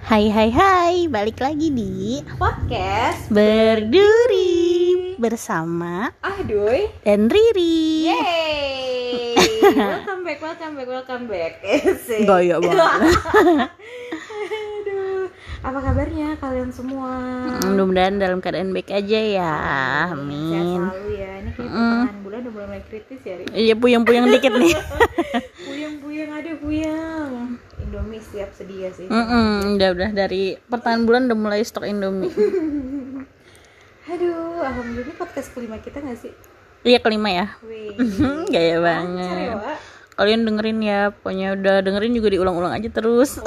Hai hai hai, balik lagi di podcast Berduri bersama Aduh dan Riri. Yeay Welcome back, welcome back, welcome back Asik. Gaya banget. Aduh Apa kabarnya kalian semua? Mudah-mudahan dalam keadaan baik aja ya. Sehat Amin. selalu ya Ini kayak pertengahan bulan udah mulai kritis ya Iya puyeng-puyeng dikit nih. Puyeng-puyeng, ada puyeng Indomie siap sedia sih Mm-mm, udah udah dari pertengahan bulan udah mulai stok Indomie. Aduh, alhamdulillah podcast kelima kita gak sih? Iya kelima ya. Wih Gaya ya, banget. Kalian dengerin ya, pokoknya udah dengerin juga diulang-ulang aja terus.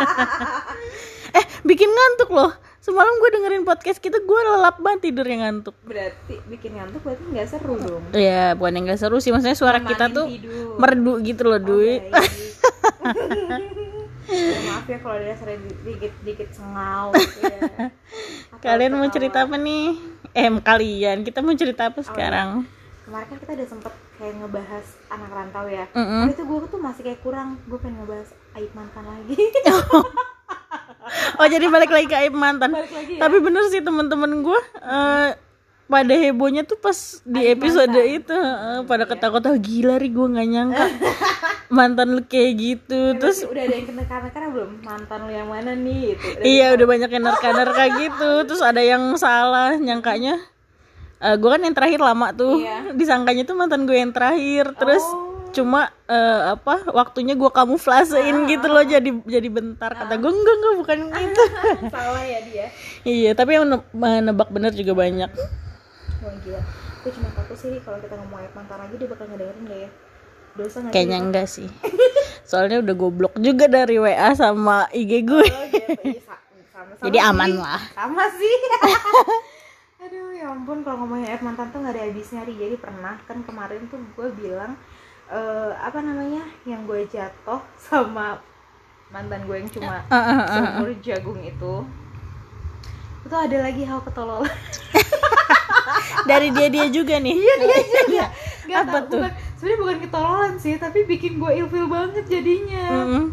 eh, bikin ngantuk loh. Semalam gue dengerin podcast kita, gue lelap banget tidurnya ngantuk. Berarti bikin ngantuk berarti gak seru dong Iya, bukan yang gak seru sih, maksudnya suara kita Nemanin tuh tidur. merdu gitu loh, Dwi. Ya, maaf ya kalau ada rasanya dikit dikit sengau gitu ya. Atau Kalian mau cerita apa nih? Eh, kalian, kita mau cerita apa sekarang? Kemarin kan kita udah sempet kayak ngebahas anak rantau ya. Mm-mm. Tapi itu gue tuh masih kayak kurang. Gue pengen ngebahas aib mantan lagi. Oh, jadi balik lagi ke aib mantan. Balik lagi ya. Tapi bener sih temen-temen gue eh, pada hebohnya tuh pas di Aib episode mantan. itu eh, pada ketawa-ketawa gila ri gue nggak nyangka mantan lu kayak gitu terus Terus udah ada yang kena karena belum mantan lu yang mana nih gitu. Udah Iya udah banyak yang nerka-nerka gitu Terus ada yang salah nyangkanya Eh Gue kan yang terakhir lama tuh Iya. Disangkanya tuh mantan gue yang terakhir Terus Oh. cuma eh, apa waktunya gue kamuflasein gitu loh jadi jadi bentar kata gue enggak enggak bukan gitu salah ya dia. iya tapi yang ne- nebak bener juga banyak Wah gila. Gue cuma takut sih kalau kita ngomong aib mantan lagi dia bakal ngedengerin gak ya? Dosa kayaknya sih? enggak sih soalnya udah goblok juga dari WA sama IG gue Oh gitu. Iya, sa- sama-sama Jadi sih. aman lah. Sama sih. Aduh ya ampun kalau ngomongin aib mantan tuh gak ada habisnya Ri. Jadi pernah kan kemarin tuh gue bilang eh, apa namanya yang gue jatuh sama mantan gue yang cuma Ah, ah, ah, ah. seumur jagung itu itu ada lagi hal ketololan dari dia dia juga nih iya dia juga Gak Apa tau, tuh? sebenarnya bukan ketololan sih tapi bikin gue ilfil banget jadinya Mm-mm.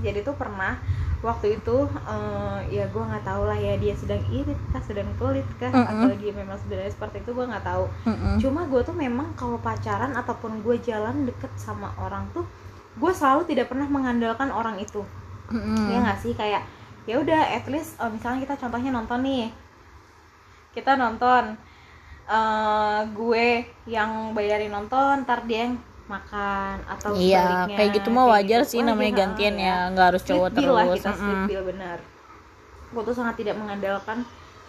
jadi tuh pernah waktu itu eh, ya gue nggak tahu lah ya dia sedang irit kah sedang pelit kah Mm-mm. atau dia memang sebenarnya seperti itu gue nggak tahu Mm-mm. cuma gue tuh memang kalau pacaran ataupun gue jalan deket sama orang tuh gue selalu tidak pernah mengandalkan orang itu Mm-mm. ya nggak sih kayak ya udah at least eh, misalnya kita contohnya nonton nih kita nonton eh gue yang bayarin nonton ntar dia yang makan atau Iya, kayak gitu mah wajar gitu. sih Wajar, namanya gantian ya. ya, nggak harus Split cowok bill lah terus. kita split Mm-mm. bill benar gue tuh sangat tidak mengandalkan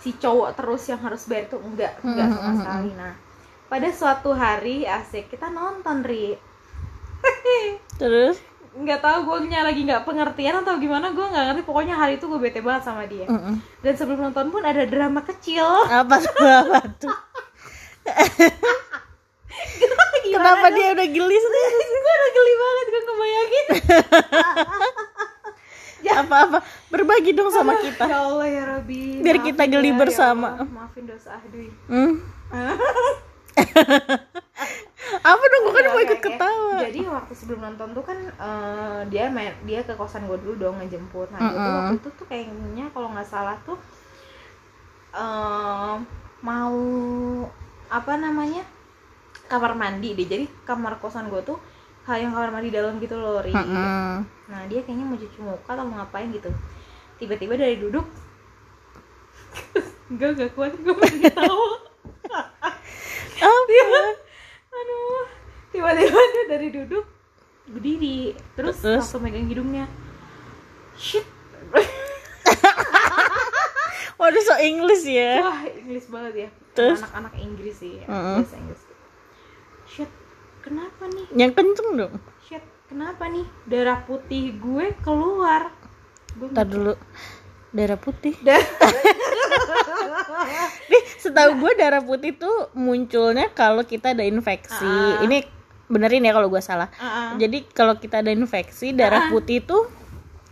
si cowok terus yang harus bayar tuh enggak enggak sama Mm-mm. sekali nah pada suatu hari asik kita nonton ri Terus, nggak tahu gue lagi nggak pengertian atau gimana gue nggak ngerti pokoknya hari itu gue bete banget sama dia mm-mm. dan sebelum nonton pun ada drama kecil apa tuh apa tuh? Kenapa dia udah gelis nih? gue udah geli banget gue kebayangin Apa-apa, berbagi dong sama kita. ya Allah ya Robi Biar kita geli bersama. maafin dosa Ahdui Hmm? Apa dong? Gue kan mau Oke, ikut ketawa. Jadi waktu sebelum nonton tuh kan eh, dia main dia ke kosan gue dulu dong ngejemput. Nah, gue tuh Mm-mm. waktu itu tuh kayaknya kalau nggak salah tuh eh, mau apa namanya kamar mandi deh. Jadi kamar kosan gue tuh kayak yang kamar mandi dalam gitu loh, Ri. Mm-mm. Nah dia kayaknya mau cuci muka atau mau ngapain gitu. Tiba-tiba dari duduk Enggak, gak kuat, gue ketawa Apa? Aduh tiba-tiba dia dari duduk berdiri terus, Terus? langsung megang hidungnya shit Waduh, so English ya. wah Inggris banget ya Terus? anak-anak Inggris sih ya, Mm-mm. bahasa Inggris shit kenapa nih Yang kenceng dong. shit kenapa nih darah putih gue keluar gue Ntar dulu. Darah putih. Nih, setahu gue darah putih tuh munculnya kalau kita ada infeksi. Ah. Ini benerin ya kalau gue salah. Ah, ah. Jadi kalau kita ada infeksi, darah putih tuh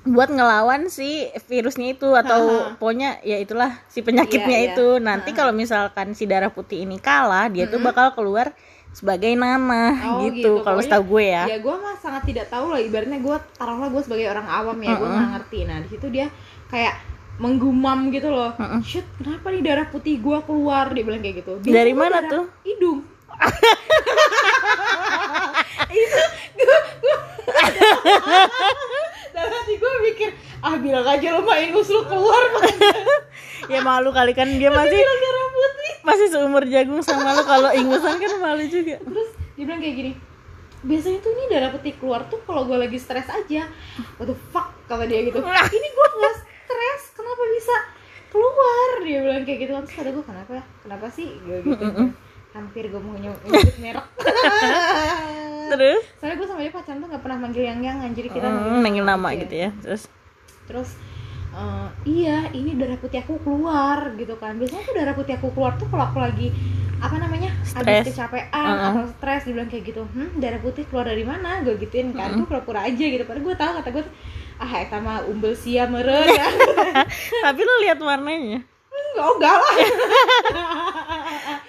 buat ngelawan si virusnya itu atau pokoknya ya itulah si penyakitnya Iya, iya. itu. Nanti kalau misalkan si darah putih ini kalah, dia tuh bakal keluar sebagai nanah Oh, gitu, gitu. kalau setahu gue ya ya gue mah sangat tidak tahu lah ibaratnya gue taruhlah gue sebagai orang awam ya gue Mm-mm. nggak ngerti nah di situ dia kayak menggumam gitu loh. Mm-mm. shit kenapa nih darah putih gue keluar? Dia bilang kayak gitu. Dari gua mana darah tuh? hidung. Itu gue gue dalam hati gue mikir ah bilang aja lo mah ingus lu keluar ya malu kali kan dia masih darah putih. masih seumur jagung sama lu kalau ingusan kan malu juga. Terus dia bilang kayak gini biasanya tuh ini darah putih keluar tuh kalau gue lagi stres aja. What the fuck kata dia gitu. Ini gue nggak stres kenapa bisa keluar dia bilang kayak gitu terus kata gue kenapa? Kenapa sih? Gue gitu. Hampir gue mau nyebut merek. Terus? Soalnya gue sama dia pacaran tuh nggak pernah manggil yang yang anjir kita hmm, manggil nama gitu ya terus? Terus eh, iya ini darah putih aku keluar gitu kan. Biasanya tuh darah putih aku keluar tuh kalau aku lagi apa namanya Stres. habis kecapean Uh-uh. atau stres dibilang kayak gitu hmm darah putih keluar dari mana? Gue gituin kan gue pura-pura aja gitu. Padahal gue tahu kata gue ah eta mah umbel sia meren ya tapi lu lihat warnanya enggak enggak lah.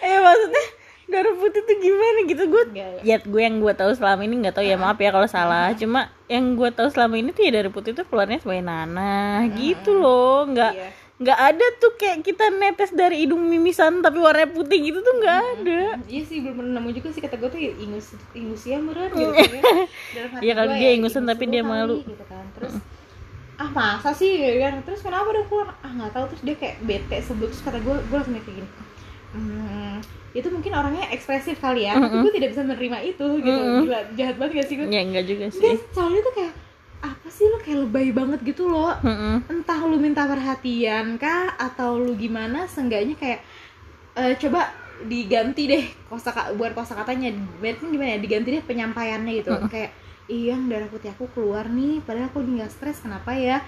Eh maksudnya darah putih tuh gimana gitu? Gue Enggak. ya. gue yang gue tahu selama ini nggak tahu ya maaf ya kalau salah. Cuma yang gue tahu selama ini tuh ya darah putih tuh keluarnya sebagai nanah gitu loh. Nggak Iya. nggak ada tuh kayak kita netes dari hidung mimisan tapi warnanya putih gitu tuh nggak ada. iya sih belum pernah nemu juga sih. Kata gue tuh ya ingus ingus sia meren gitu kan. Ya. Dalam hati Iya, kali gue dia ya, ingusan ingus tapi dia malu. gitu kan. Terus ah masa sih? Gitu kan. Terus kenapa udah keluar ah nggak tahu. Terus dia kayak bete sebel terus kata gue gue langsung mikir gini hmm, itu mungkin orangnya ekspresif kali ya tapi gue tidak bisa menerima itu gitu. Gila jahat banget gak sih gue? Ya enggak juga sih. Guys, soalnya tuh kayak apa sih lo kayak lebay banget gitu loh Mm-mm. entah lu minta perhatian kah atau lu gimana seenggaknya kayak eh, coba diganti deh kosa buat kosa katanya berarti gimana ya diganti deh penyampaiannya gitu. Kayak iya darah putih aku keluar nih. Padahal aku nggak stres kenapa ya?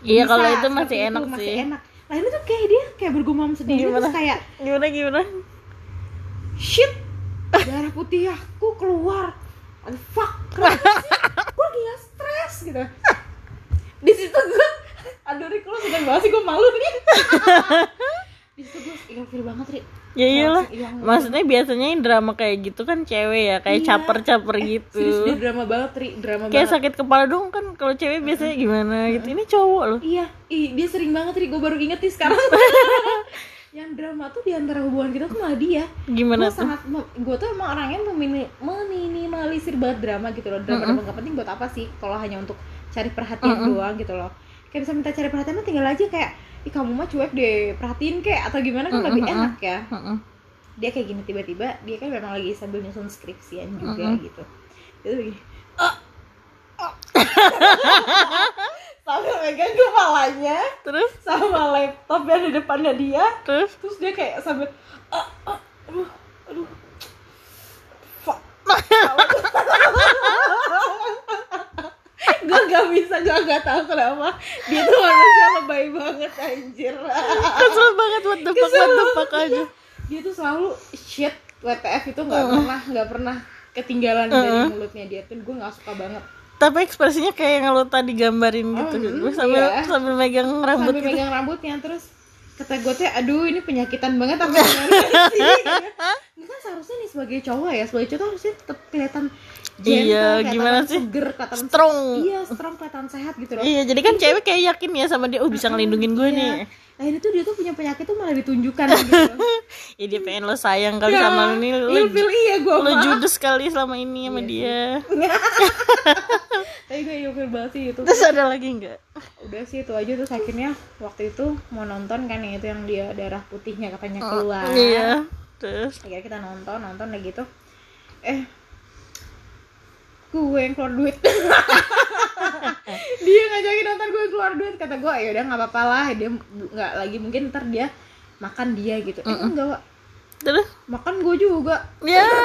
Iya, Bisa, kalau itu masih enak masih sih. enak. Nah ini tuh kayak dia kayak bergumam sendiri Gimana? terus kayak gimana gimana? Shit darah putih aku keluar. Aduh fuck kenapa sih? Gue lagi gak stres gitu. Di situ gue aduh Rik lo sudah banget sih gue malu nih. Di situ gue ilfil banget Rik ya iyalah. Langsung hilang. maksudnya biasanya yang drama kayak gitu kan cewek ya kayak Iya. caper-caper gitu. serius drama banget Rik drama kayak banget. sakit kepala dong kan kalau cewek biasanya gimana gitu. Ini cowok loh. Iya ih, dia sering banget Rik gue baru inget nih sekarang. Yang drama tuh di antara hubungan kita tuh malah dia gimana gue tuh? sangat gue tuh emang orangnya memini- meminimalisir banget drama gitu loh. Drama drama gak penting buat apa sih kalau hanya untuk cari perhatian doang gitu loh kayak bisa minta cari perhatian mah tinggal aja kayak ih kamu mah cuek deh perhatiin kayak atau gimana kan lebih enak ya. Mm-mm. dia kayak gini tiba-tiba dia kan memang lagi sambil nyusun skripsian juga gitu. Itu begini sambil megang kepalanya terus? sama laptop yang di depannya dia. Terus? Terus dia kayak sambil ah, ah, aduh aduh. Fuck gue gak bisa gue gak tahu kenapa. Dia tuh manusia lebay banget anjir. Kesel banget what the fuck what the fuck aja. Dia tuh selalu shit WTF itu nggak pernah nggak pernah ketinggalan dari mulutnya dia. Tuh gue nggak suka banget. Tapi ekspresinya kayak yang lo tadi gambarin gitu Mm, gue sambil iya. sambil megang rambut sambil gitu. megang rambutnya terus kata gue tuh aduh ini penyakitan banget apa sih ini kan seharusnya nih sebagai cowok ya sebagai cowok harusnya tetap kelihatan gentle, Iya, kelihatan gimana sih? seger kelihatan strong. Iya strong kelihatan sehat gitu loh. Iya jadi kan cewek kayak yakin ya sama dia oh bisa ngelindungin gue Iya. nih. Nah ini tuh dia tuh punya penyakit tuh malah ditunjukkan gitu ya dia pengen lo sayang kali Ya, sama lo nih. lo, ilfil iya gue lo judes kali selama ini sama dia. tapi gue ilfil banget sih itu. Terus ada lagi nggak? Udah sih itu aja. Terus akhirnya waktu itu mau nonton kan yang itu yang dia darah putihnya katanya keluar. iya terus? Akhirnya kita nonton nonton kayak gitu. Eh gue yang keluar duit. Dia ngajakin nonton gue keluar duit. Kata gue ya udah nggak apa-apa lah. Dia nggak lagi mungkin ntar dia makan dia gitu. Eh enggak terus? Makan gue juga. Ya.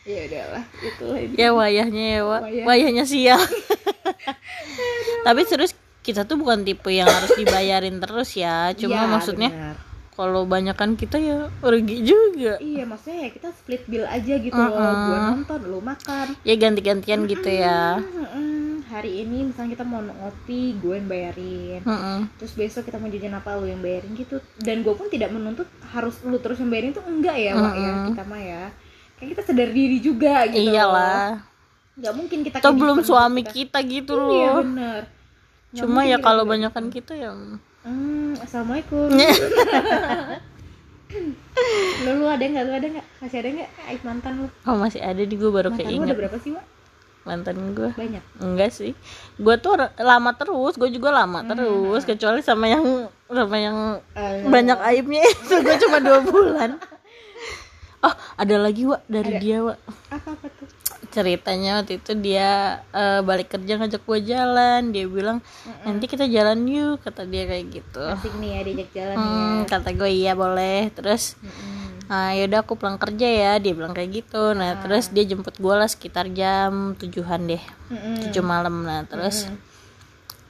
Ya udahlah itu lah ya wayahnya ya wa. Wayah. wayahnya sial. Tapi serius kita tuh bukan tipe yang harus dibayarin terus ya. Cuma Iya, maksudnya benar. Kalau banyakan kita ya rugi juga. Iya maksudnya ya kita split bill aja gitu loh gue nonton lu makan. Ya ganti-gantian gitu ya. Mm-mm. hari ini misalnya kita mau ngopi gue yang bayarin. Mm-mm. terus besok kita mau jajan apa lu yang bayarin gitu. Dan gue pun tidak menuntut harus lu terus yang bayarin tuh enggak ya Wak ya kita mah ya. Kan kita sadar diri juga gitu iyalah. Nggak mungkin kita atau kayak belum di suami kita. kita gitu iya loh. bener Nggak cuma ya kalau kayak banyakan gitu. kita yang hmm, assalamualaikum. Lu lu ada nggak? Lu ada nggak? Masih ada nggak? Aib mantan lu? Oh masih ada di gue baru mantan keinget. ada berapa sih Wak? mantan gue banyak. Enggak sih. Gue tuh lama terus. Gue juga lama Hmm. terus kecuali sama yang sama yang Eh, banyak aibnya itu. Gue cuma dua bulan. Oh ada lagi wa dari Ada. dia wa apa apa tuh ceritanya waktu itu dia eh, balik kerja ngajak gue jalan. Dia bilang nanti kita jalan yuk kata dia kayak gitu. Asik nih ya diajak jalan hmm, ya. kata gue iya boleh. Terus Mm-mm. ah yaudah aku pulang kerja ya dia bilang kayak gitu. Nah terus dia jemput gue lah sekitar jam tujuhan deh Mm-mm. tujuh malam. Nah terus Mm.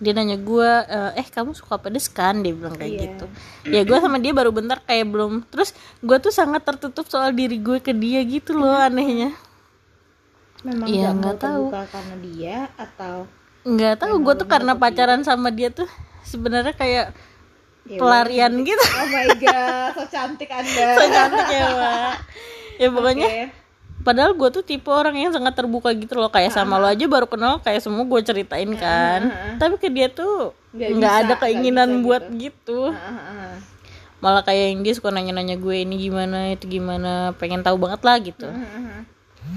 dia nanya gue eh kamu suka pedes kan? Dia bilang kayak Iya. gitu. Ya gue sama dia baru bentar kayak belum. Terus gue tuh sangat tertutup soal diri gue ke dia gitu loh anehnya memang Iya, nggak tahu. karena dia atau nggak tahu gue tuh karena pacaran sama dia tuh sebenarnya kayak Ya pelarian gitu oh my god so cantik anda so cantik ya Pak. ya pokoknya Oke. padahal gue tuh tipe orang yang sangat terbuka gitu loh kayak sama lo aja baru kenal kayak semua gue ceritain kan tapi ke dia tuh Nggak ada keinginan buat gitu. gitu Ah, ah, ah. malah kayak yang dia suka nanya-nanya gue ini gimana itu gimana pengen tahu banget lah gitu.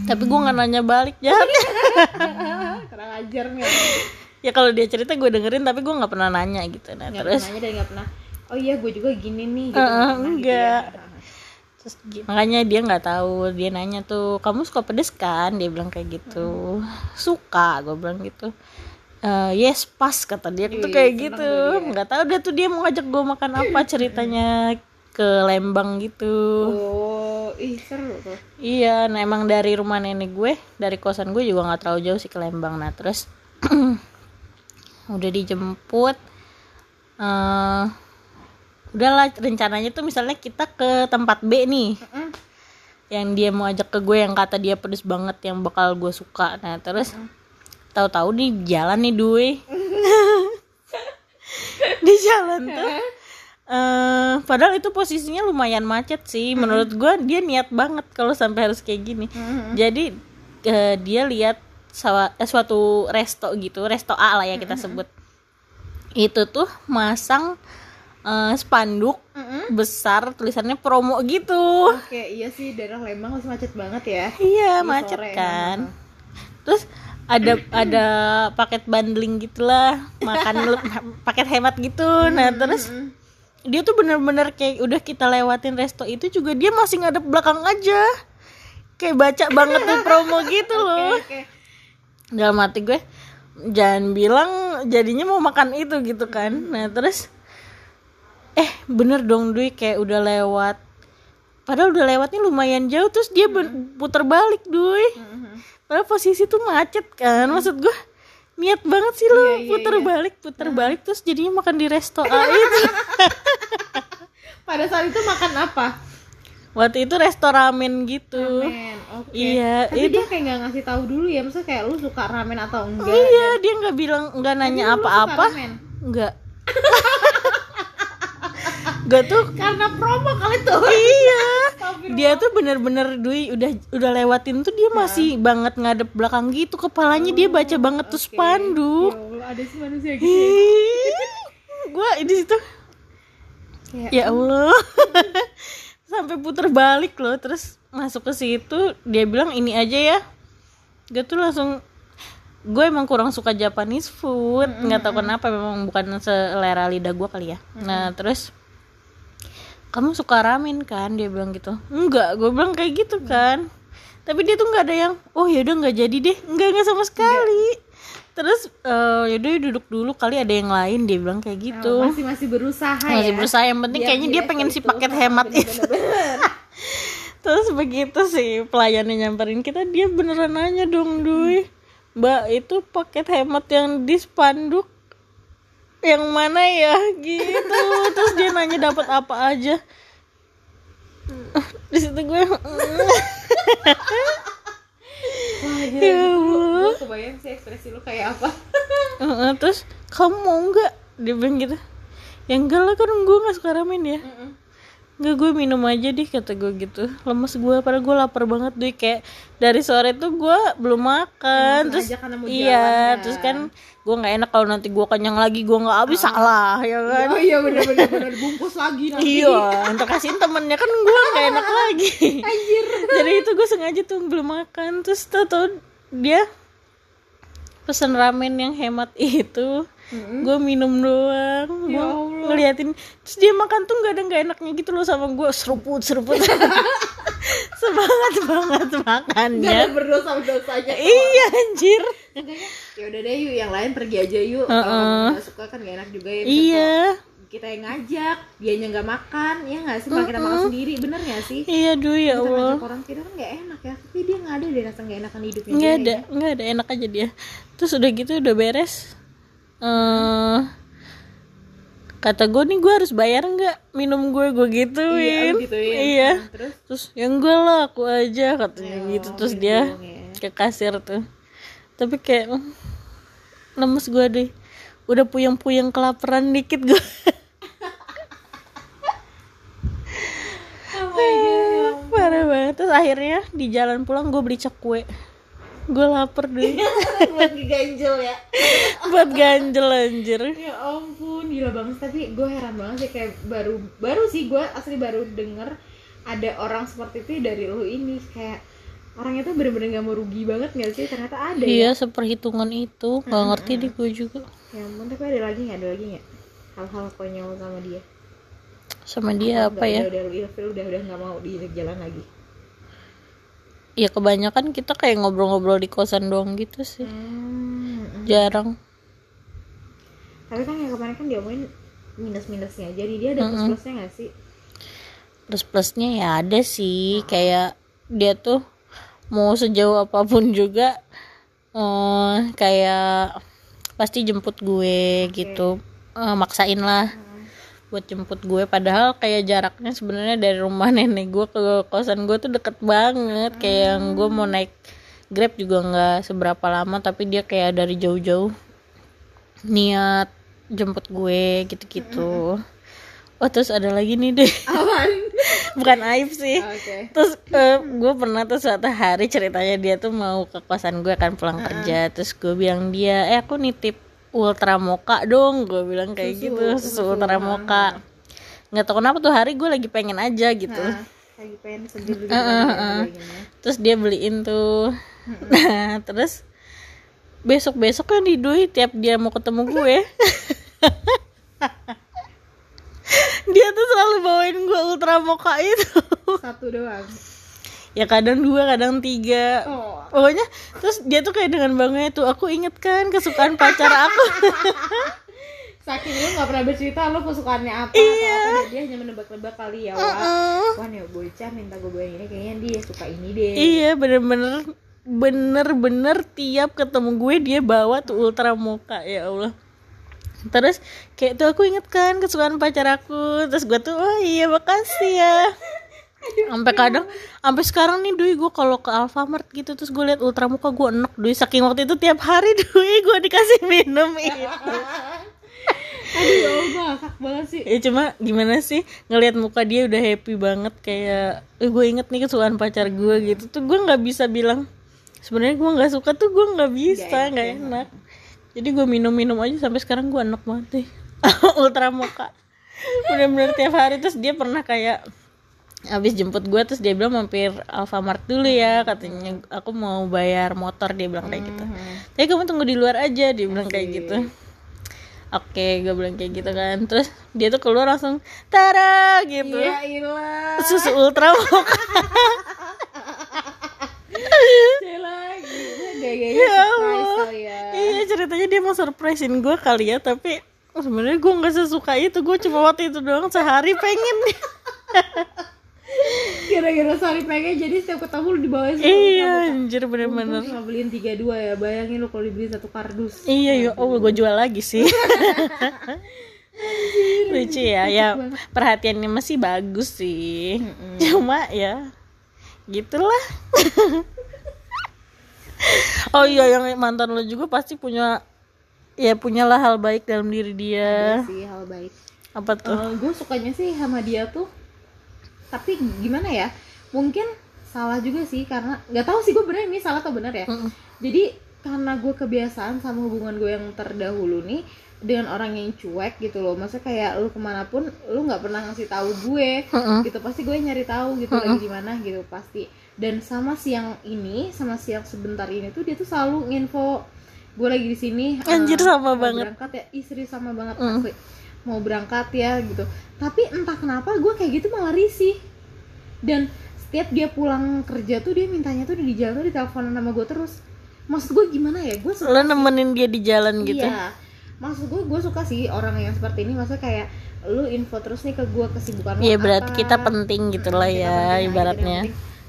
Tapi gue nggak nanya balik jahatnya kurang ajar nih. Ya kalau dia cerita gue dengerin tapi gue nggak pernah nanya gitu. Nah nggak terus pernah nanya dan nggak pernah. Oh iya gue juga gini nih gitu, Eh, nggak pernah gitu enggak. ya. terus makanya dia nggak tahu dia nanya tuh kamu suka pedes kan? Dia bilang kayak gitu. Suka gue bilang gitu. "Eh, yes pas kata dia tuh kayak seneng gitu. tuh dia. nggak tahu dia tuh dia mau ngajak gue makan apa ceritanya ke Lembang gitu. Oh ih seru tuh Iya, nah emang dari rumah nenek gue, dari kosan gue juga nggak terlalu jauh sih ke Lembang. Nah terus udah dijemput, eh udahlah rencananya tuh misalnya kita ke tempat B nih, Mm-mm. yang dia mau ajak ke gue yang kata dia pedes banget, yang bakal gue suka. Nah terus tahu-tahu nih jalan nih Dwi, di jalan tuh. Eh padahal itu posisinya lumayan macet sih. Menurut gue dia niat banget kalau sampai harus kayak gini. Mhm. jadi eh, dia lihat sawa- eh, suatu resto gitu resto A lah ya kita sebut. Itu tuh masang eh, spanduk Mm-mm. besar tulisannya promo gitu. Oke iya sih daerah Lembang masih macet banget ya. Iya Di macet sore, kan. terus ada ada paket bundling gitulah makan paket hemat gitu. Nah terus. Dia tuh bener-bener kayak udah kita lewatin resto itu juga dia masih ngadep belakang aja. Kayak baca banget tuh promo gitu loh. oke. Dalam hati gue jangan bilang jadinya mau makan itu gitu kan. Nah terus eh bener dong Dwi kayak udah lewat. Padahal udah lewatnya lumayan jauh terus dia ben- puter balik Dwi. Mhm. padahal posisi tuh macet kan maksud gue niat banget sih lo Iya, iya, puter iya. balik puter balik terus jadinya makan di resto A itu pada saat itu makan apa? Waktu itu resto ramen gitu. Ramen oke. Iya, tapi itu- dia kayak nggak ngasih tahu dulu ya maksudnya kayak lu suka ramen atau enggak iya dia nggak bilang nggak nanya apa-apa. ramen? nggak Gak tuh karena promo kali tuh. Iya. Dia tuh bener-bener Dwi udah udah lewatin tuh dia masih banget ngadep belakang gitu kepalanya dia baca banget tuh Oke. spanduk ya Allah ada sih manusia gitu. Ya. gue di situ. Kayak, ya Allah. Sampai puter balik loh terus masuk ke situ dia bilang ini aja ya. Gue tuh langsung gue emang kurang suka Japanese food nggak tahu kenapa memang bukan selera lidah gue kali ya. Nah terus kamu suka ramen kan? Dia bilang gitu. Enggak gue bilang kayak gitu kan. Tapi dia tuh nggak ada yang oh yaudah nggak jadi deh. Enggak enggak sama sekali. Terus eh, yaudah duduk dulu kali ada yang lain. Dia bilang kayak gitu. oh, masih masih berusaha masih ya. berusaha. Yang penting kayaknya dia di pengen resto si itu. paket Ah, hemat itu. bener-bener. terus begitu sih pelayannya nyamperin kita dia beneran nanya dong Dwi mbak itu paket hemat yang di spanduk yang mana ya? Gitu. Terus dia nanya dapat apa aja. Di situ gue Wah, gila, Ya. Allah. Gua kebayang sih ekspresi lu kayak apa? "Heeh," terus kamu mau nggak? Dia bilang gitu. Ya enggak lah kan gue nggak suka ramen ya. Mm-mm. Nggak gue minum aja deh kata gue gitu. Lemes gue padahal gue lapar banget deh Kayak dari sore tuh gue belum makan. Terus iya jalan, terus kan gue nggak enak kalau nanti gue kenyang lagi gue nggak habis salah ya kan? Oh iya bener bener bener. Bungkus lagi nanti. Iya, untuk kasihin temennya kan gue gak enak lagi. anjir. Jadi itu gue sengaja tuh belum makan. Terus tau tau dia pesen ramen yang hemat itu. Gue minum doang. Gue Ya Allah. ngeliatin. Terus dia makan tuh gak ada gak enaknya gitu loh sama gue. Seruput, seruput. Semangat banget Gak makannya. ada berdosa dosanya Iya anjir. ya udah deh yuk yang lain pergi aja yuk kalau Heeh. kamu gak suka kan gak enak juga ya Iya. kita yang ngajak dianya nggak makan ya nggak sih malah kita makan sendiri bener nggak sih Iya duh ya kita Allah. ngajak orang tidur kan gak enak ya tapi dia nggak ada deh rasa nggak enakan hidupnya nggak dia ada ya. nggak ada enak aja dia terus udah gitu udah beres eh kata gue nih gue harus bayar nggak minum gue gue iya gituin. Iya. Nah, terus? Terus ya enggak lah aku aja katanya Ya gitu. Allah, terus dia ya. ke kasir tuh. Tapi kayak lemes gue deh. Udah puyeng-puyeng kelaparan dikit gue oh my god parah banget. Terus akhirnya di jalan pulang gue beli cekue gue lapar deh. Buat ganjel ya. Buat ganjel anjir. Ya ampun gila banget. Tapi gue heran banget sih kayak baru baru sih gue asli baru denger ada orang seperti itu dari lu ini. Kayak orangnya tuh bener-bener gak mau rugi banget gak sih? Ternyata ada ya. Iya seperhitungan itu. Nggak ngerti deh gue juga. Ya ampun tapi ada lagi nggak? Ada lagi nggak? Hal-hal konyol sama dia? Sama dia apa Nggak, ya? udah udah udah udah nggak mau diajak jalan lagi ya kebanyakan kita kayak ngobrol-ngobrol di kosan doang gitu sih. Hmm. jarang. tapi kan yang kemarin kan diomongin minus minusnya jadi dia ada plus plusnya nggak sih? Plus plusnya ya ada sih. Kayak dia tuh mau sejauh apa pun juga eh kayak pasti jemput gue gitu. Eh, maksain lah buat jemput gue. Padahal kayak jaraknya sebenarnya dari rumah nenek gue ke kosan gue tuh deket banget. Kayak yang gue mau naik grab juga nggak seberapa lama tapi dia kayak dari jauh-jauh niat jemput gue gitu-gitu. Oh terus ada lagi nih deh. Bukan aib sih. Oke. Terus eh, gue pernah tuh suatu hari ceritanya dia tuh mau ke kosan gue kan pulang kerja. Terus gue bilang dia eh aku nitip ultra mocha dong gue bilang kayak Susu, gitu. susu susu, ultra mocha. Nggak tahu kenapa tuh hari gue lagi pengen aja gitu. Nah lagi pengen kan, ya. terus dia beliin tuh. Nah terus besok besoknya di Dui tiap dia mau ketemu gue. Dia tuh selalu bawain gue ultra mocha itu. Satu doang ya kadang dua kadang tiga. Oh. Pokoknya terus dia tuh kayak dengan bangga tuh aku inget kan kesukaan pacar aku. Saking lu nggak pernah bercerita lu kesukaannya apa atau apa dia hanya menebak-nebak kali ya wah wah nih bocah minta gue bawain ini kayaknya dia suka ini deh. Iya bener-bener bener-bener tiap ketemu gue dia bawa tuh ultra mocha ya Allah. Terus kayak tuh aku inget kan kesukaan pacar aku. Terus gue tuh oh iya makasih ya sampai kadang sampai sekarang nih Dwi gue kalau ke Alfamart gitu terus gue liat ultra mocha gue enek Dwi. Saking waktu itu tiap hari Dwi gue dikasih minum itu aduh ya Allah banget sih. Ya cuma gimana sih ngelihat muka dia udah happy banget kayak eh, gue inget nih kesukaan pacar gue gitu. Tuh gue nggak bisa bilang sebenarnya gue nggak suka tuh gue nggak bisa nggak enak. jadi gue minum-minum aja sampai sekarang gue enak banget deh ultra mocha bener-bener tiap hari terus dia pernah kayak habis jemput gue terus dia bilang mampir Alfamart dulu ya katanya. Aku mau bayar motor dia bilang kayak gitu. Tapi kamu tunggu di luar aja dia bilang kayak gitu. Oke gue bilang kayak gitu kan. Terus dia tuh keluar langsung tara gitu. Ya ilah. Susu ultra lagi Ya surprise Allah. ya. Iya ceritanya dia mau surprisein gue kali ya tapi sebenarnya gue nggak sesuka itu. Gue cuma waktu itu doang sehari pengen kira-kira sehari pengen jadi setiap ketemu lu dibawain satu iya anjir bener-bener. Untung beliin tiga dua ya bayangin lu kalau dibeli satu kardus. Iya ya Allah gue jual lagi sih. Lucu ya ya perhatiannya masih bagus sih. Cuma ya gitulah. Oh iya yang mantan lo juga pasti punya ya punyalah hal baik dalam diri dia. Sih hal baik. Apa tuh? Gue sukanya sih sama dia tuh tapi gimana ya mungkin salah juga sih karena nggak tahu sih gue bener ini salah atau benar ya Mm-mm. jadi karena gue kebiasaan sama hubungan gue yang terdahulu nih dengan orang yang cuek gitu loh maksudnya kayak lu ke mana pun lu nggak pernah ngasih tahu gue Mm-mm. gitu pasti gue nyari tahu gitu lagi di mana gitu pasti dan sama siang ini sama siang sebentar ini tuh dia tuh selalu nginfo gue lagi di sini Anjir, eh, sama banget. berangkat ya istri sama banget Mm. asli mau berangkat ya gitu. Tapi entah kenapa gue kayak gitu malah risih. Dan setiap dia pulang kerja tuh dia mintanya tuh di jalan tuh diteleponan sama gue terus. Maksud gue gimana ya? Gue suka lo nemenin dia di jalan gitu? Iya. Maksud gue gue suka sih orang yang seperti ini. Maksudnya kayak lu info terus nih ke gue kesibukan lu Iya berarti apa. kita penting gitu lah ya penting ibaratnya.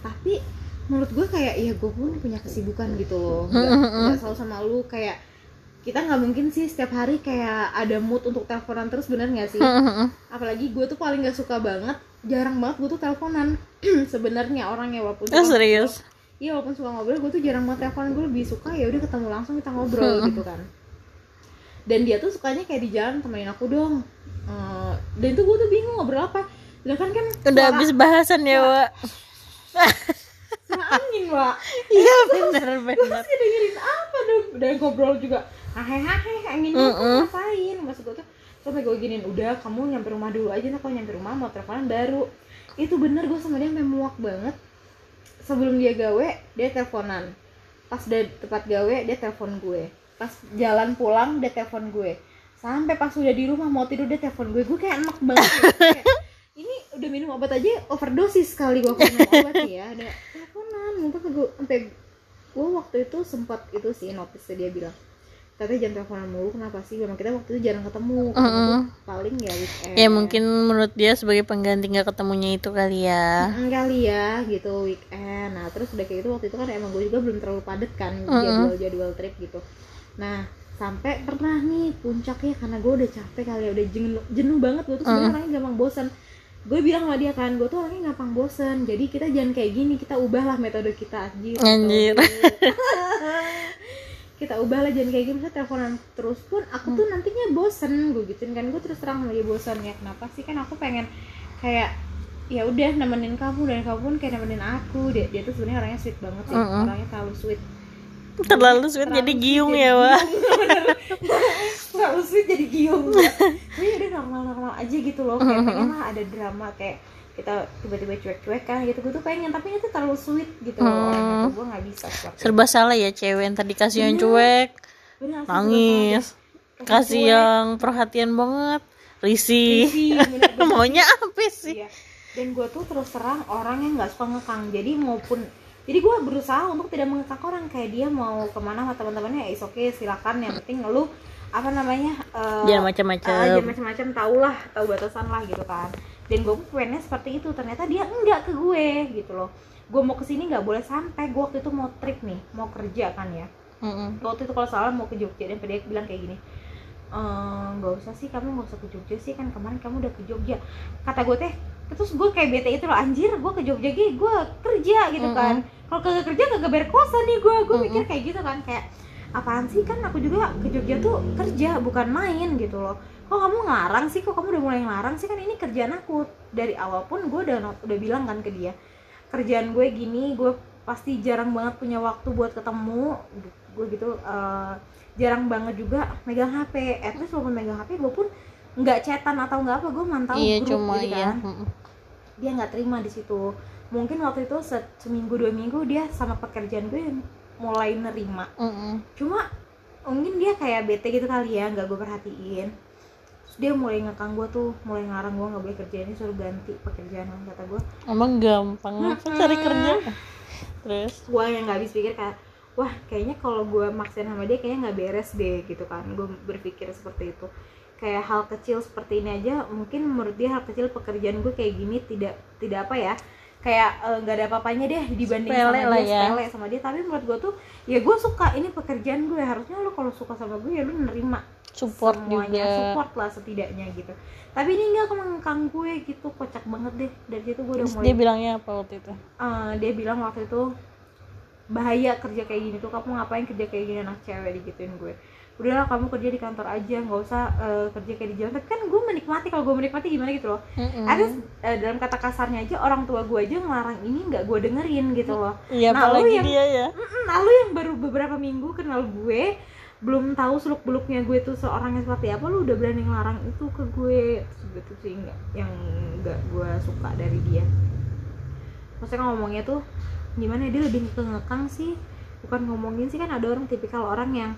Tapi menurut gue kayak ya gue pun punya kesibukan gitu loh. Nggak selalu sama lu. Kayak kita nggak mungkin sih setiap hari kayak ada mood untuk teleponan terus bener nggak sih? Apalagi gue tuh paling nggak suka banget, jarang banget gue tuh teleponan. Sebenarnya orangnya walaupun Oh serius? Iya walaupun suka ngobrol gue tuh jarang banget teleponan. Gue lebih suka ya udah ketemu langsung kita ngobrol gitu kan. Dan dia tuh sukanya kayak di jalan temenin aku dong. Eh, dan itu gue tuh bingung ngobrol apa. Sedangkan kan Udah suara- habis bahasan ya Wak? suara angin wa Iya bener gue bener. masih dengerin apa dong? Dan ngobrol juga hahe hahe angin gue Mm-mm. ngapain? Maksud gue tuh sampai gue giniin udah kamu nyampe rumah dulu aja nah kalau nyampe rumah mau teleponan baru. Itu bener gue sama dia sampai muak banget. Sebelum dia gawe dia teleponan. Pas dari tempat gawe dia telepon gue. Pas jalan pulang dia telepon gue. Sampai pas udah di rumah mau tidur dia telepon gue. Gue kayak enak banget. Ya. Kayak, ini udah minum obat aja overdosis kali gue minum obat ya. Ada teleponan. Mungkin gue sampai gue waktu itu sempat itu sih notice dia bilang katanya jangan teleponan mulu kenapa sih? Memang kita waktu itu jarang ketemu. Ketemu Mm-mm. tuh paling ya weekend. Ya mungkin menurut dia sebagai pengganti nggak ketemunya itu kali ya. Mm, kali ya gitu weekend. Nah terus udah kayak gitu waktu itu kan emang gue juga belum terlalu padet kan Mm-mm. jadwal jadwal trip gitu. Nah sampai pernah nih puncaknya karena gue udah capek kali ya udah jenuh jenuh banget. Gue tuh sebenarnya orangnya gampang bosan gue bilang sama dia kan gue tuh orangnya gampang bosan jadi kita jangan kayak gini kita ubahlah metode kita. Anjir Anjir. kita ubahlah jangan kayak gini. Misalnya teleponan terus pun aku tuh nantinya bosen gue gituin kan. Gue terus terang sama dia bosan ya kenapa sih? Kan aku pengen kayak ya udah nemenin kamu. Dan kamu pun kayak nemenin aku. Dia dia tuh sebenarnya orangnya sweet banget ya orangnya terlalu sweet. Terlalu sweet Terlalu jadi giung ya giung. terlalu sweet jadi giung. Tapi udah normal normal aja gitu loh. Kayak pengen lah ada drama kayak kita tiba-tiba cuek-cuek kan gitu. Gue tuh pengen tapi itu terlalu sweet gitu. Orangnya tuh gue nggak bisa seperti itu. serba salah ya cewek yang tadi kasih yang cuek. Bener, nangis. kasih cuek. yang perhatian banget. Risih. Isi, bener-bener. maunya apa sih? Iya. Dan gue tuh terus terang orang yang nggak suka ngekang. Jadi maupun jadi gue berusaha untuk tidak mengekang orang. Kayak dia mau ke mana sama teman-temannya ya is oke silakan. Yang penting lu apa namanya eh, jangan eh, macam-macam jangan macam-macam tau lah tahu batasan lah gitu kan dan gue pun pengennya seperti itu. Ternyata dia enggak ke gue gitu loh. Gue mau ke sini nggak boleh sampai. Gue waktu itu mau trip nih mau kerja kan ya. Mm-mm. waktu itu kalau salah mau ke Jogja dan dia bilang kayak gini "Eh, nggak usah sih kamu nggak usah ke Jogja sih. Kan kemarin kamu udah ke Jogja. Kata gue teh terus gue kayak bete itu loh anjir gue ke Jogja gue kerja gitu kan. Kalau kagak kerja kagak bayar kosan nih gue gue mikir kayak gitu kan kayak apaan sih? Kan aku juga ke Jogja tuh kerja bukan main gitu loh. Kok kamu ngarang sih? Kok kamu udah mulai ngarang sih? Kan ini kerjaan aku. Dari awal pun gue udah udah bilang kan ke dia kerjaan gue gini gue pasti jarang banget punya waktu buat ketemu. Gue gitu eh, jarang banget juga megang HP at least walaupun megang HP gue pun nggak chatan atau nggak apa gue mantau iya grup cuma gitu iya. kan. Mm-mm. dia nggak terima di situ. Mungkin waktu itu se- seminggu dua minggu dia sama pekerjaan gue mulai nerima. Mm-mm. cuma mungkin dia kayak bete gitu kali ya nggak gue perhatiin. Terus dia mulai ngekang gue tuh mulai ngarang gue nggak boleh kerja ini suruh ganti pekerjaan kata gue emang gampang apa cari kerja. Terus? Gue yang nggak habis pikir kayak wah kayaknya kalau gue maksain sama dia kayaknya nggak beres deh gitu kan. Gue berpikir seperti itu. Kayak hal kecil seperti ini aja mungkin menurut dia hal kecil pekerjaan gue kayak gini tidak tidak apa ya kayak eh, nggak ada apa-apanya deh dibanding Sepele sama lah dia ya. sepele sama dia. Tapi menurut gue tuh ya gue suka ini pekerjaan gue harusnya lo kalau suka sama gue ya lo nerima support semuanya. juga. Support lah setidaknya gitu. Tapi ini nggak mengekang gue gitu kocak banget deh. Dari situ gue udah terus mulai dia bilangnya apa waktu itu? Eh, dia bilang waktu itu bahaya kerja kayak gini tuh kamu ngapain kerja kayak gini anak cewek? Digituin gue udahlah kamu kerja di kantor aja nggak usah eh, kerja kayak di jalan. Tapi kan gue menikmati kalau gue menikmati gimana gitu loh. Mm-mm. ada eh, dalam kata kasarnya aja orang tua gue aja ngelarang ini nggak gue dengerin gitu loh. Iya Nah, lu yang- dia ya. Nah lu yang baru beberapa minggu kenal gue belum tahu seluk beluknya gue tuh seorangnya seperti apa lu udah berani ngelarang itu ke gue? Gitu sih nggak yang nggak gue suka dari dia. Maksudnya ngomongnya tuh gimana ya, dia lebih ke ngekang sih. Bukan ngomongin sih kan ada orang tipikal orang yang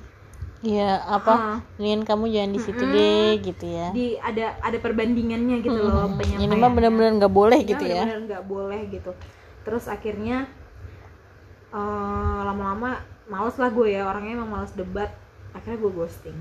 iya apa? Ah, Nin kamu jangan di situ Mm-mm. deh gitu ya. Di ada ada perbandingannya gitu loh Mm-mm. penyampaiannya ini mah benar-benar nggak boleh Iya, gitu ya. bener-bener nggak boleh gitu. Terus akhirnya eh, lama-lama males lah gue ya orangnya emang males debat. Akhirnya gue ghosting.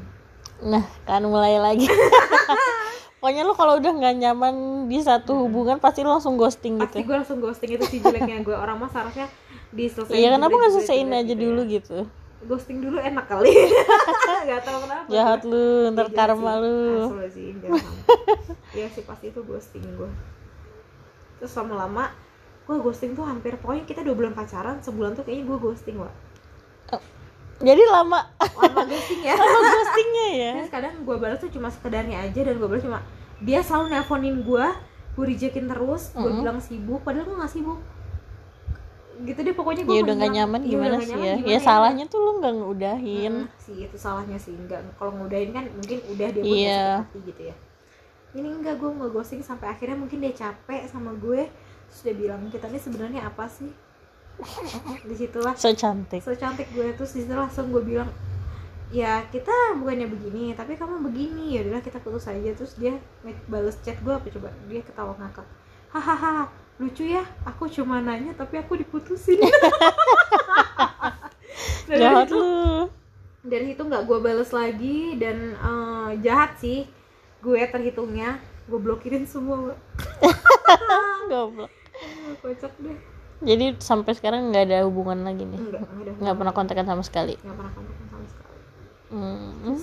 Nah kan mulai lagi. Pokoknya lo kalau udah nggak nyaman di satu hubungan pasti lo langsung ghosting pasti gitu gue langsung ghosting itu sih jeleknya gue. Orang mah seharusnya diselesaikan iya kenapa nggak selesaiin aja gitu dulu ya. gitu ghosting dulu enak kali. Nggak tahu kenapa. Jahat lu ntar Iya, jahat karma sih. lu. Asli sih iya sih pasti itu ghosting gue terus lama-lama gue ghosting tuh hampir pokoknya kita dua bulan pacaran sebulan tuh kayaknya gue ghosting wa jadi lama. Lama ghosting ya. Lama ghostingnya ya? Terus kadang gue balas tuh cuma sekedarnya aja dan gue balas cuma dia selalu nelponin gue gue rejectin terus gue Mm-mm. bilang sibuk padahal gue gak sibuk gitu deh pokoknya gue ya udah nggak nyaman gimana sih ya? Ya salahnya tuh lo nggak ngudahin. Hmm, sih itu salahnya sih. Enggak kalau ngudahin kan mungkin udah dia pun Iya. udah hati gitu ya. Ini enggak gue nggak ghosting sampai akhirnya mungkin dia capek sama gue. Terus dia bilang kita ini sebenarnya apa sih? Di situlah so cantik. So cantik gue. Terus di situ langsung gue bilang ya kita bukannya begini tapi kamu begini. Ya udahlah kita putus aja. Terus dia bales chat gue apa coba? Dia ketawa ngakak. Hahaha lucu ya aku cuma nanya tapi aku diputusin. Dari jahat situ, lu. dari situ nggak gue bales lagi dan eh, jahat sih gue terhitungnya. Gue blokirin semua goblok. Kocak deh. Jadi sampai sekarang nggak ada hubungan lagi nih? Ada nggak pernah kontekan sama sekali? Nggak pernah kontak sama sekali. Hmm.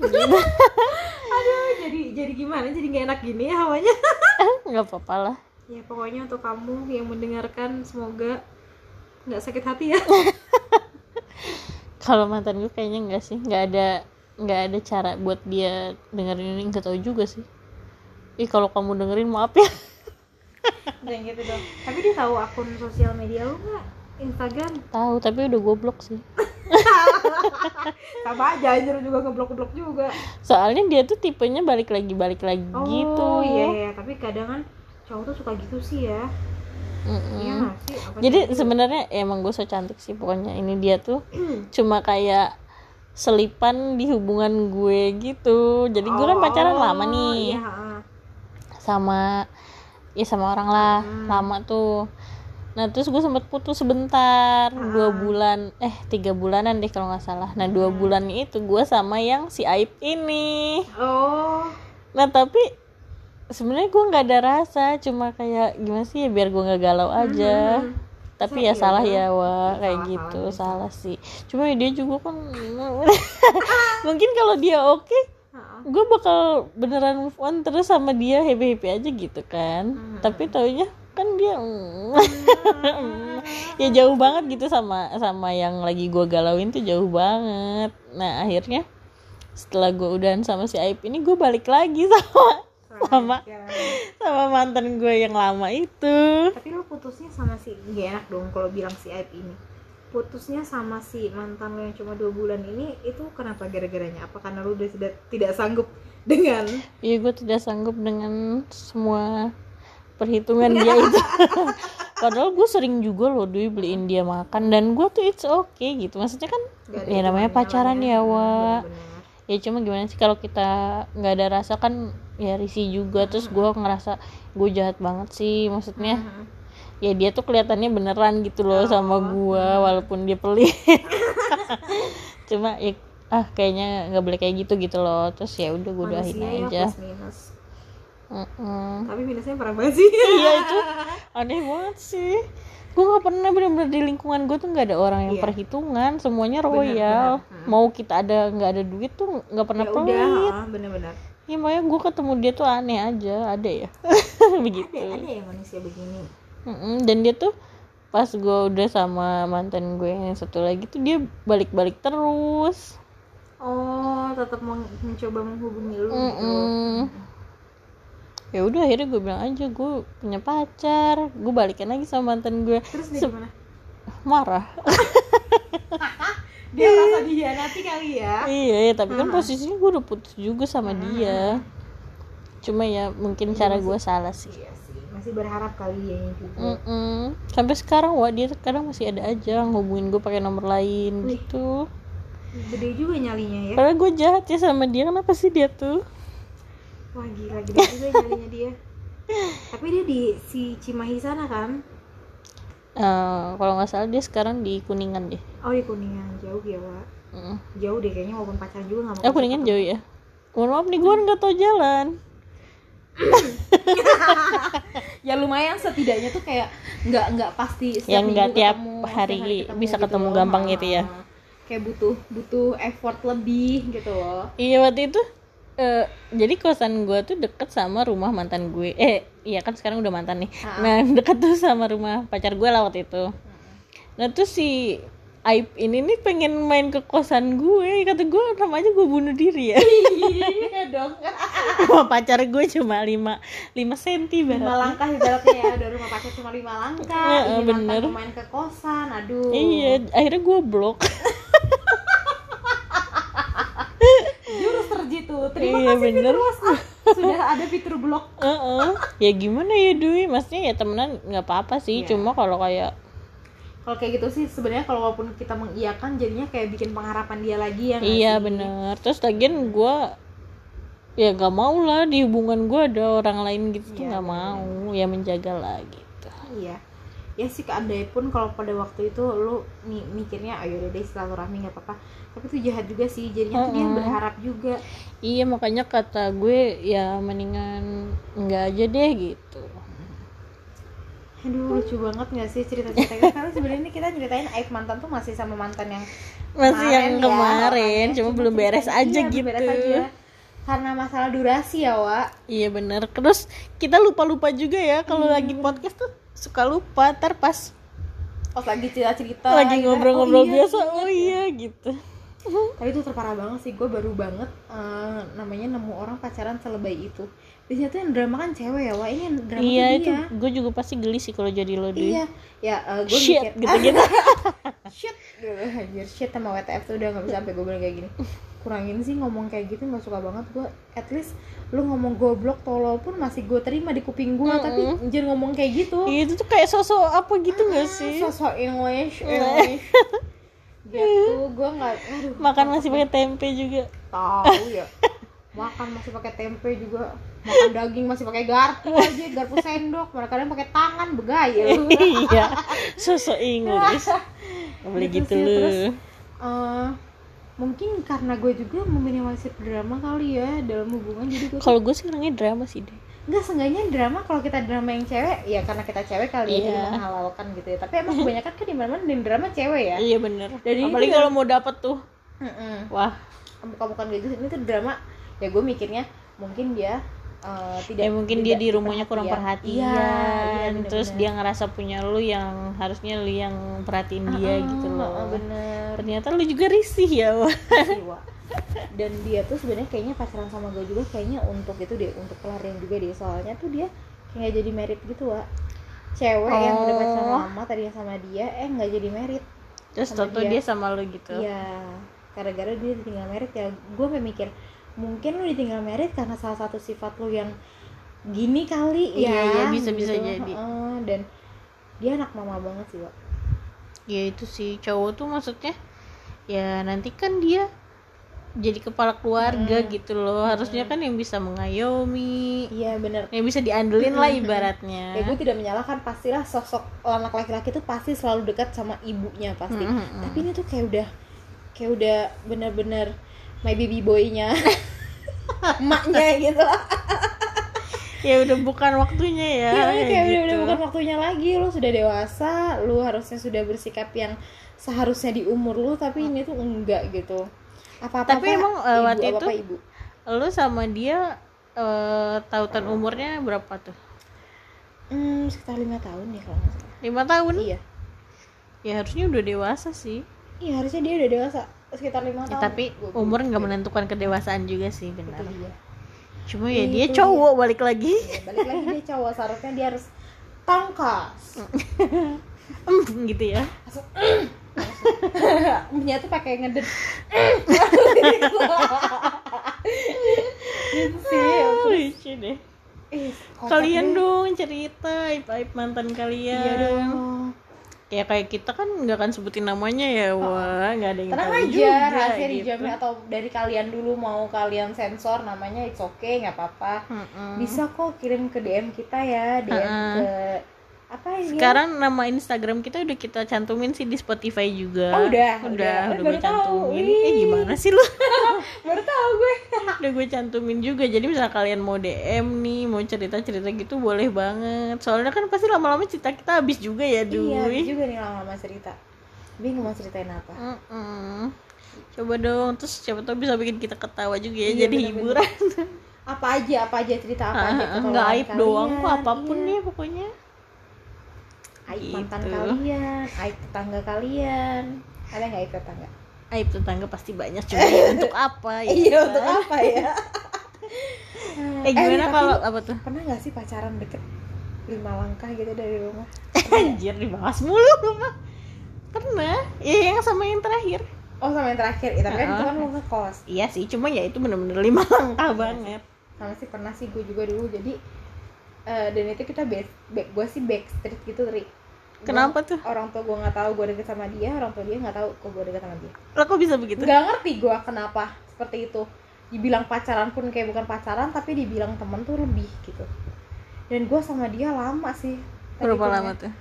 aduh jadi jadi gimana? Jadi nggak enak gini ya hawanya? Nggak apa-apa lah. Ya pokoknya untuk kamu yang mendengarkan semoga nggak sakit hati ya. Kalau mantan gue kayaknya enggak sih. Nggak ada nggak ada cara buat dia dengerin ini. Nggak tahu juga sih. Ih kalau kamu dengerin maaf ya. Jangan gitu dong. Tapi dia tahu akun sosial media lu nggak? Instagram? Tahu tapi udah gue blok sih sama aja anjir juga ngeblok ngeblok juga. Soalnya dia tuh tipenya balik lagi balik lagi oh gitu. iya iya tapi kadang kan cowok tuh suka gitu sih ya. Mm-mm. iya nggak sih? Jadi sih? sebenarnya emang gue so cantik sih pokoknya ini dia tuh cuma kayak selipan di hubungan gue gitu. Jadi gue kan pacaran Oh, lama nih. iya, sama ya sama orang lah Hmm. lama tuh nah terus gue sempet putus sebentar dua bulan eh tiga bulanan deh kalau nggak salah. Nah dua bulan itu gue sama yang si Aib ini. Oh. Nah tapi sebenarnya gue nggak ada rasa cuma kayak gimana sih ya biar gue nggak galau aja. Hmm. tapi Saya ya salah ya wah Iya, kayak salah, gitu salah, salah. sih. Cuma ya dia juga kan mungkin kalau dia oke Heeh. gue bakal beneran move on terus sama dia happy happy aja gitu kan. Hmm. tapi taunya kan dia ya jauh banget gitu sama sama yang lagi gue galauin tuh jauh banget. Nah akhirnya setelah gue udahan sama si Aib ini gue balik lagi sama sama sama mantan gue yang lama itu. Tapi lu putusnya sama si gak enak dong kalau bilang si Aib ini. Putusnya sama si mantan lu yang cuma dua bulan ini itu kenapa gara-garanya? Apa karena lu udah tidak tidak sanggup dengan Iya gue tidak sanggup dengan semua perhitungan dia itu. Padahal gue sering juga loh Dwi beliin dia makan. Dan gue tuh it's okay gitu. Maksudnya kan Gak ada ya namanya pacaran ya wa. Ya cuma gimana sih kalau kita nggak ada rasa kan ya risih juga. Terus gue ngerasa gue jahat banget sih Maksudnya. Mhm. ya dia tuh kelihatannya beneran gitu loh sama Oh. gue Walaupun dia pelit. Cuma ya ah kayaknya nggak boleh kayak gitu gitu loh. Terus ya udah gue udahin ya aja. Plus minus Mm-mm. tapi minusnya parah banget sih. Iya itu aneh banget sih. Gue nggak pernah bener-bener di lingkungan gue tuh nggak ada orang yang Iya. perhitungan semuanya Bener, royal. bener. Hmm. mau kita ada nggak ada duit tuh nggak pernah ya udah pelit. ah, bener-bener ya makanya gue ketemu dia tuh aneh aja ada ya? Begitu. Ada ada ya manusia begini. Mm-mm, dan dia tuh pas gue udah sama mantan gue yang satu lagi tuh dia balik-balik terus. Oh tetap men- mencoba menghubungi lu gitu. Mm-mm. Ya udah akhirnya gue bilang aja gue punya pacar. Gue balikan lagi sama mantan gue terus dia gimana? Marah. Dia merasa dihianati kali ya? Iya ya, tapi kan posisinya gue udah putus juga sama dia. Cuma ya mungkin cara gue salah sih. iya sih masih berharap kali ya juga Mm-mm. sampai sekarang wah dia kadang masih ada aja ngehubungin gue pakai nomor lain Wih. gitu. Gede juga nyalinya ya. Padahal gue jahat ya sama dia kenapa sih dia tuh wah gila gede juga nyalinya dia. Tapi dia di si Cimahi sana kan? Eh, kalau nggak salah dia sekarang di kuningan deh. Oh di kuningan. Jauh ya Wak Mm. jauh deh kayaknya walaupun pacaran juga nggak mau eh kuningan jauh ya? mohon maaf nih gue nggak tahu jalan. Ya lumayan setidaknya tuh kayak nggak nggak pasti setiap Yang nggak tiap ketemu, hari setiap bisa gitu ketemu loh. gampang gitu ya. Ah, kayak butuh butuh effort lebih gitu loh. Iya waktu itu eh, jadi kosan gue tuh deket sama rumah mantan gue. Eh iya kan sekarang udah mantan nih. Ah. nah deket tuh sama rumah pacar gue lah waktu itu. Nah tuh si Aib ini nih pengen main ke kosan gue. Kata gue namanya gue bunuh diri ya. Iya dong. Rumah pacar gue cuma 5 5 senti lima banget langkah ibaratnya ya. Dari rumah pacar cuma lima langkah. Iya, ini bener. main ke kosan aduh. Iya akhirnya gue blok terima Iya, kasih bener. fitur WhatsApp sudah ada fitur blok Heeh. ya gimana ya Dwi maksudnya ya temenan nggak apa-apa sih Iya. cuma kalau kayak kalau kayak gitu sih sebenarnya kalau walaupun kita mengiyakan jadinya kayak bikin pengharapan dia lagi ya iya sih? bener terus lagian gue ya nggak mau lah di hubungan gue ada orang lain gitu tuh Iya, nggak mau ya menjaga lah gitu iya ya sih keandai pun kalau pada waktu itu lu mikirnya ayo deh silaturahmi nggak apa-apa. Tapi itu jahat juga sih jadinya tuh dia berharap juga. Iya makanya kata gue ya mendingan nggak aja deh gitu. Aduh lucu banget nggak sih cerita-ceritanya karena sebenarnya kita ceritain aib mantan tuh masih sama mantan yang masih yang ya, kemarin makanya cuma belum beres ceritanya- aja iya, gitu. beres aja. karena masalah durasi ya Wak. Iya bener. Terus kita lupa lupa juga ya kalau Hmm. lagi podcast tuh suka lupa ntar pas pas lagi cerita-cerita lagi gitu, ngobrol-ngobrol oh iya, biasa oh iya gitu. Tapi itu terparah banget sih gue baru banget eh, namanya nemu orang pacaran selebay itu. Biasanya tuh yang drama kan cewek ya wah ini yang drama iya itu dia. gue juga pasti geli sih kalau jadi lo deh. Iya ya gue shit mikir gitu gitu shit gitu. Anjir shit sama WTF tuh udah gak bisa sampai gue bilang kayak gini kurangin sih ngomong kayak gitu nggak suka banget. Gue at least lu ngomong goblok tolol pun masih gue terima di kuping gue tapi jangan ngomong kayak gitu. Iya, itu tuh kayak sosok apa gitu gak sih? sosok English English. Gitu gue nggak makan masih pakai tempe juga. Tahu ya makan masih pakai tempe juga. Makan daging masih pakai garpu aja garpu sendok. Mereka kadang pakai tangan begayel iya sosok Inggris. Gak boleh Gitu gitu lu. terus, Eh, mungkin karena gue juga meminimalisir drama kali ya dalam hubungan jadi gue kalau gue sih orangnya drama sih deh nggak seenggaknya drama kalau kita drama yang cewek ya karena kita cewek kali ya jadi Iya. menghalalkan gitu ya. Tapi emang kebanyakan kan di mana mana drama cewek ya. Iya bener. Jadi apalagi kalau mau dapet tuh. Mm-mm. wah. Bukan-bukan gitu ini tuh drama. Ya gue mikirnya mungkin dia eh, tidak ya mungkin dia tidak di rumahnya kurang perhatian. perhatian Iya, iya, terus bener-bener. dia ngerasa punya lu yang harusnya lu yang perhatiin dia Ah, gitu ah, loh bener ternyata lu juga risih ya wah Wak. dan dia tuh sebenarnya kayaknya pacaran sama gue juga kayaknya untuk itu deh untuk pelarian juga deh soalnya tuh dia kayak jadi merit gitu Wak cewek yang udah pacaran Oh. lama tadinya sama dia eh nggak jadi merit terus toto dia. dia sama lu gitu iya gara-gara dia ditinggal merit ya gue mikir mungkin lu ditinggal merit karena salah satu sifat lu yang gini kali Iya, ya iya, bisa- bisa jadi. Heeh, dan dia anak mama banget sih Wak. Ya itu sih. Cowok tuh maksudnya ya nanti kan dia jadi kepala keluarga Hmm. gitu loh. Harusnya kan yang bisa mengayomi. Iya bener. Yang bisa diandelin lah ibaratnya. Ya gue tidak menyalahkan. Pastilah sosok anak laki-laki tuh pasti selalu dekat sama ibunya pasti. Mm, mm, mm. tapi ini tuh kayak udah kayak udah bener-bener my baby boy-nya emaknya gitu. Ya udah bukan waktunya ya Iya, kayak kayak udah, gitu. udah bukan waktunya lagi. Lu sudah dewasa lu harusnya sudah bersikap yang seharusnya di umur lu tapi ini tuh enggak gitu. Apa apa Tapi emang, eh, waktu ibu, itu- apa ibu. lu sama dia eh, tautan umurnya berapa tuh? Hmm, sekitar lima tahun ya kalau nggak salah. Lima tahun? Iya. Ya harusnya udah dewasa sih. Iya harusnya dia udah dewasa sekitar lima ya, tahun. tapi umur nggak menentukan kedewasaan juga sih Itu benar dia. cuma ya Itu dia dia. cowok balik lagi. Ya, balik lagi dia cowok. Seharusnya dia harus tangkas. Gitu ya. Langsung punya tuh pakai ngeded gitu sih Ah, lucu deh. Kalian dong cerita aib aib mantan kalian. Iya dong ya kayak kita kan nggak akan sebutin namanya ya wah nggak ada yang tenang tahu aja juga, rahasia gitu. dijamin atau dari kalian dulu mau kalian sensor namanya it's okay nggak apa-apa Mm-mm. bisa kok kirim ke DM kita ya DM Ha-ha. ke apa ini sekarang nama Instagram kita udah kita cantumin sih di Spotify juga. Oh, udah, udah udah. udah, gue tahu. cantumin. Wih. eh gimana sih lu? Baru tahu gue. Udah gue cantumin juga. Jadi misal kalian mau DM nih mau cerita cerita gitu boleh banget. Soalnya kan pasti lama-lama cerita kita habis juga ya Duy iya habis juga nih lama-lama cerita. Bingung mau ceritain apa. Mm-mm. coba dong. Terus siapa tahu bisa bikin kita ketawa juga ya Iya, jadi bener-bener. hiburan. Apa aja apa aja cerita apa aja Ah, ketololan nggak aib kalian, doang kok apa pun iya. nih pokoknya aib Gitu. mantan kalian aib tetangga kalian. Ada nggak aib tetangga? Aib tetangga pasti banyak cuma ya untuk apa ya? Iya untuk apa ya? Eh gimana tapi kalau apa tuh? pernah nggak sih pacaran deket lima langkah gitu dari rumah? Anjir dibahas mulu mah pernah? Ya yang sama yang terakhir. Oh sama yang terakhir. Ya, tapi kan itu kan lu ngekos. Iya sih cuma ya itu bener-bener lima langkah banget. Sama sih pernah sih gue juga dulu. Jadi eh, dan itu kita back, back gue sih backstreet gitu Ri Gua- Kenapa tuh? orang tua gue nggak tahu gue deket sama dia orang tua dia nggak tahu kok gue deket sama dia. Lo kok bisa begitu? Nggak ngerti gue kenapa seperti itu. Dibilang pacaran pun kayak bukan pacaran tapi dibilang temen tuh lebih gitu. Dan gue sama dia lama sih. Berapa lama tuh?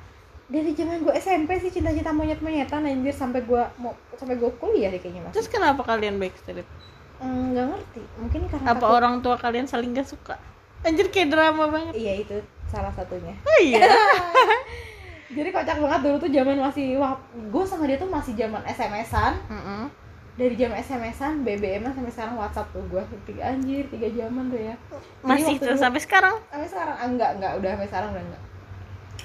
Dari zaman gue SMP sih cinta-cinta monyet-monyetan anjir sampai gue mau sampai gue kuliah deh kayaknya mas. Terus kenapa kalian backstreet? Nggak ngerti. Mungkin karena apa takut- orang tua kalian saling gak suka? Anjir kayak drama banget. Iya itu salah satunya. Oh iya jadi kocak banget dulu tuh zaman masih wah gue sama dia tuh masih zaman SMS-an Mm-mm. dari zaman SMS-an BBM sampai sekarang WhatsApp tuh gue tiga anjir tiga zaman tuh ya. Masih dulu- sampai sekarang? Sampai sekarang. Ah, enggak enggak. Udah sampai sekarang udah enggak.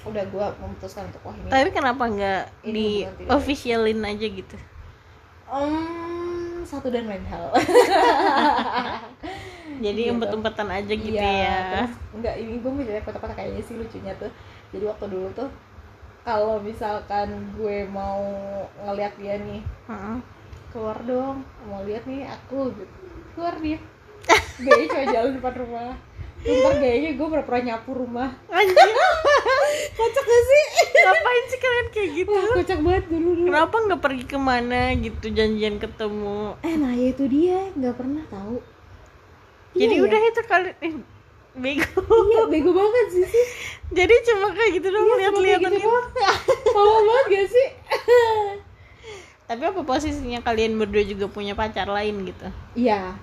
Udah gue memutuskan untuk wah ini tapi kenapa nggak Ini di officialin aja gitu? Em, satu dan lain hal. Jadi Gitu. umpet-umpetan aja gitu Iya, ya. terus enggak ini gue mau cerita kotak-kotak kayaknya sih lucunya tuh. Jadi waktu dulu tuh kalau misalkan gue mau ngeliat dia nih Heeh. keluar dong. mau lihat nih aku gitu. Keluar dia. Gayanya cuma jalan depan rumah. Ntar gayanya gue pura-pura nyapu rumah. Anjir kocak gak sih? Ngapain sih kalian kayak gitu? Wah, kocak banget dulu dulu. Kenapa nggak pergi ke mana gitu janjian ketemu? Eh nah ya itu dia. Nggak pernah tahu. Jadi Iya, udah ya? itu kali eh, bego. Iya bego banget sih sih. Jadi cuma kayak gitu dong Iya, lihat-lihatan kayak gitu gitu. Mama banget gak sih? Tapi apa posisinya kalian berdua juga punya pacar lain gitu? Iya.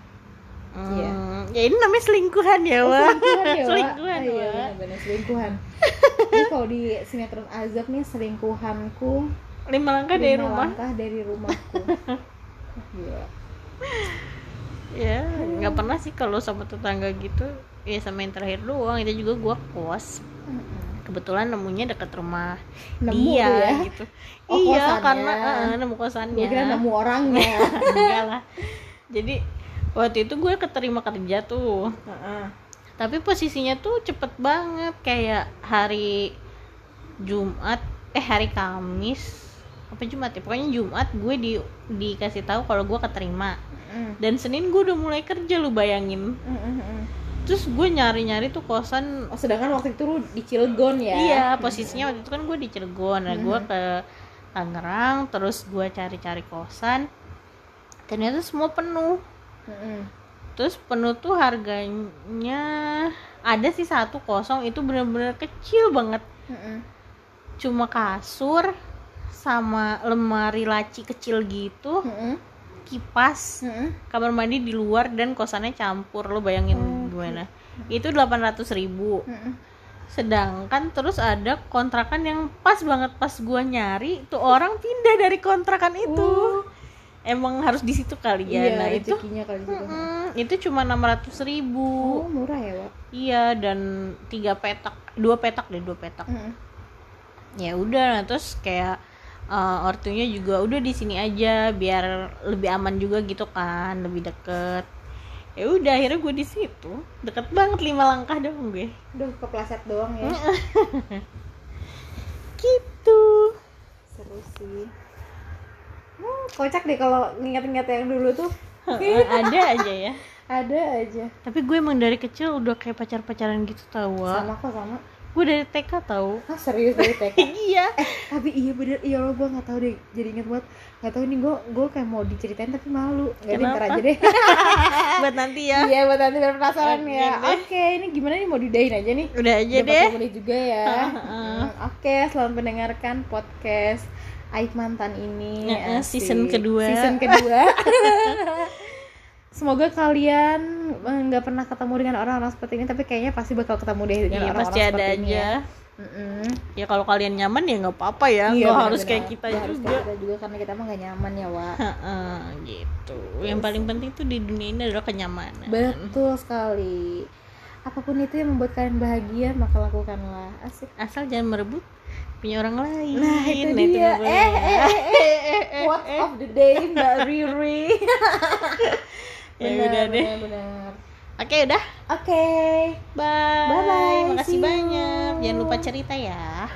Hmm, Iya. ya ini namanya selingkuhan ya Oh, wah selingkuhan ya selingkuhan Ah, iya selingkuhan. Ini kalau di sinetron azab nih selingkuhanku lima langkah dari lima rumah. langkah dari rumahku. Gila. ya nggak pernah sih kalau sama tetangga gitu ya sama yang terakhir doang. Itu juga gua kos. Kebetulan nemunya dekat rumah Nemu dia ya? gitu. Oh, iya kosannya. karena eh, nemu kosannya. Gue kira nemu orangnya enggak lah. Jadi waktu itu gue keterima kerja tuh. Heeh. tapi posisinya tuh cepet banget. Kayak hari Jumat eh hari Kamis apa Jumat ya? Pokoknya Jumat gue di dikasih tahu kalau gue keterima. Mm. dan Senin gue udah mulai kerja lu bayangin. Mm, mm. Terus gue nyari-nyari tuh kosan oh sedangkan waktu itu lu di Cilegon ya? Iya posisinya waktu itu kan gue di Cilegon. Nah gue Mhm. ke Tangerang terus gue cari-cari kosan. Ternyata semua penuh. Mm-mm. terus penuh tuh harganya ada sih satu kosong itu bener-bener kecil banget. Mm-mm. cuma kasur sama lemari laci kecil gitu kipas kamar mandi di luar dan kosannya campur. Lo bayangin gimana? Itu 800.000 ribu. Sedangkan terus ada kontrakan yang pas banget pas gua nyari tuh orang pindah dari kontrakan itu. Oh. emang harus di situ kali ya. Iya nah itu kali gitu. Mm, itu cuma 600.000 ribu. Oh murah ya Wak? Iya dan tiga petak dua petak deh dua petak. Mm-mm. ya udah nah, terus kayak eh, ortunya juga udah di sini aja biar lebih aman juga gitu kan lebih deket ya udah akhirnya gue di situ deket banget lima langkah dong gue Duh, kepleset doang ya. gitu Seru sih. Hmm, kocak deh kalau nginget-nginget yang dulu tuh. Heeh, ada aja ya Ada aja. tapi gue emang dari kecil udah kayak pacar-pacaran gitu tau. Sama kok sama. Gue dari TK tau Ah, serius dari TK. iya eh, tapi iya bener, iya lo gue nggak tahu deh. Jadi inget banget. Nggak tahu nih gue gue kayak mau diceritain tapi malu. Gak deh, ntar aja deh. buat nanti ya Iya, buat nanti biar penasaran Oke ya. deh. Oke, ini gimana nih mau diudahin aja nih? udah aja Udah deh 40 menit juga ya. Heeh. Hmm, Oke, selamat mendengarkan podcast Aib Mantan ini. Asik. season kedua. Season kedua. Semoga kalian eh, nggak pernah ketemu dengan orang-orang seperti ini, tapi kayaknya pasti bakal ketemu deh dengan iya orang-orang pasti ada seperti ini aja ya. Mm-mm. ya kalau kalian nyaman ya nggak apa-apa ya Iya, nggak benar-benar. harus kayak kita Nggak harus juga kayak kita juga karena kita mah gak nyaman ya, Wak. Heeh, gitu yang paling penting tuh di dunia ini adalah kenyamanan Betul sekali. Apa pun itu yang membuat kalian bahagia, maka lakukanlah. Asik. asal jangan merebut punya orang lain Nah, itu Nah, dia. nggak boleh. Eh, eh, eh, eh, Quote of the day, Mbak Riri. ya udah deh benar, benar. oke udah Oke. bye Bye-bye, makasih see you. banyak jangan lupa cerita ya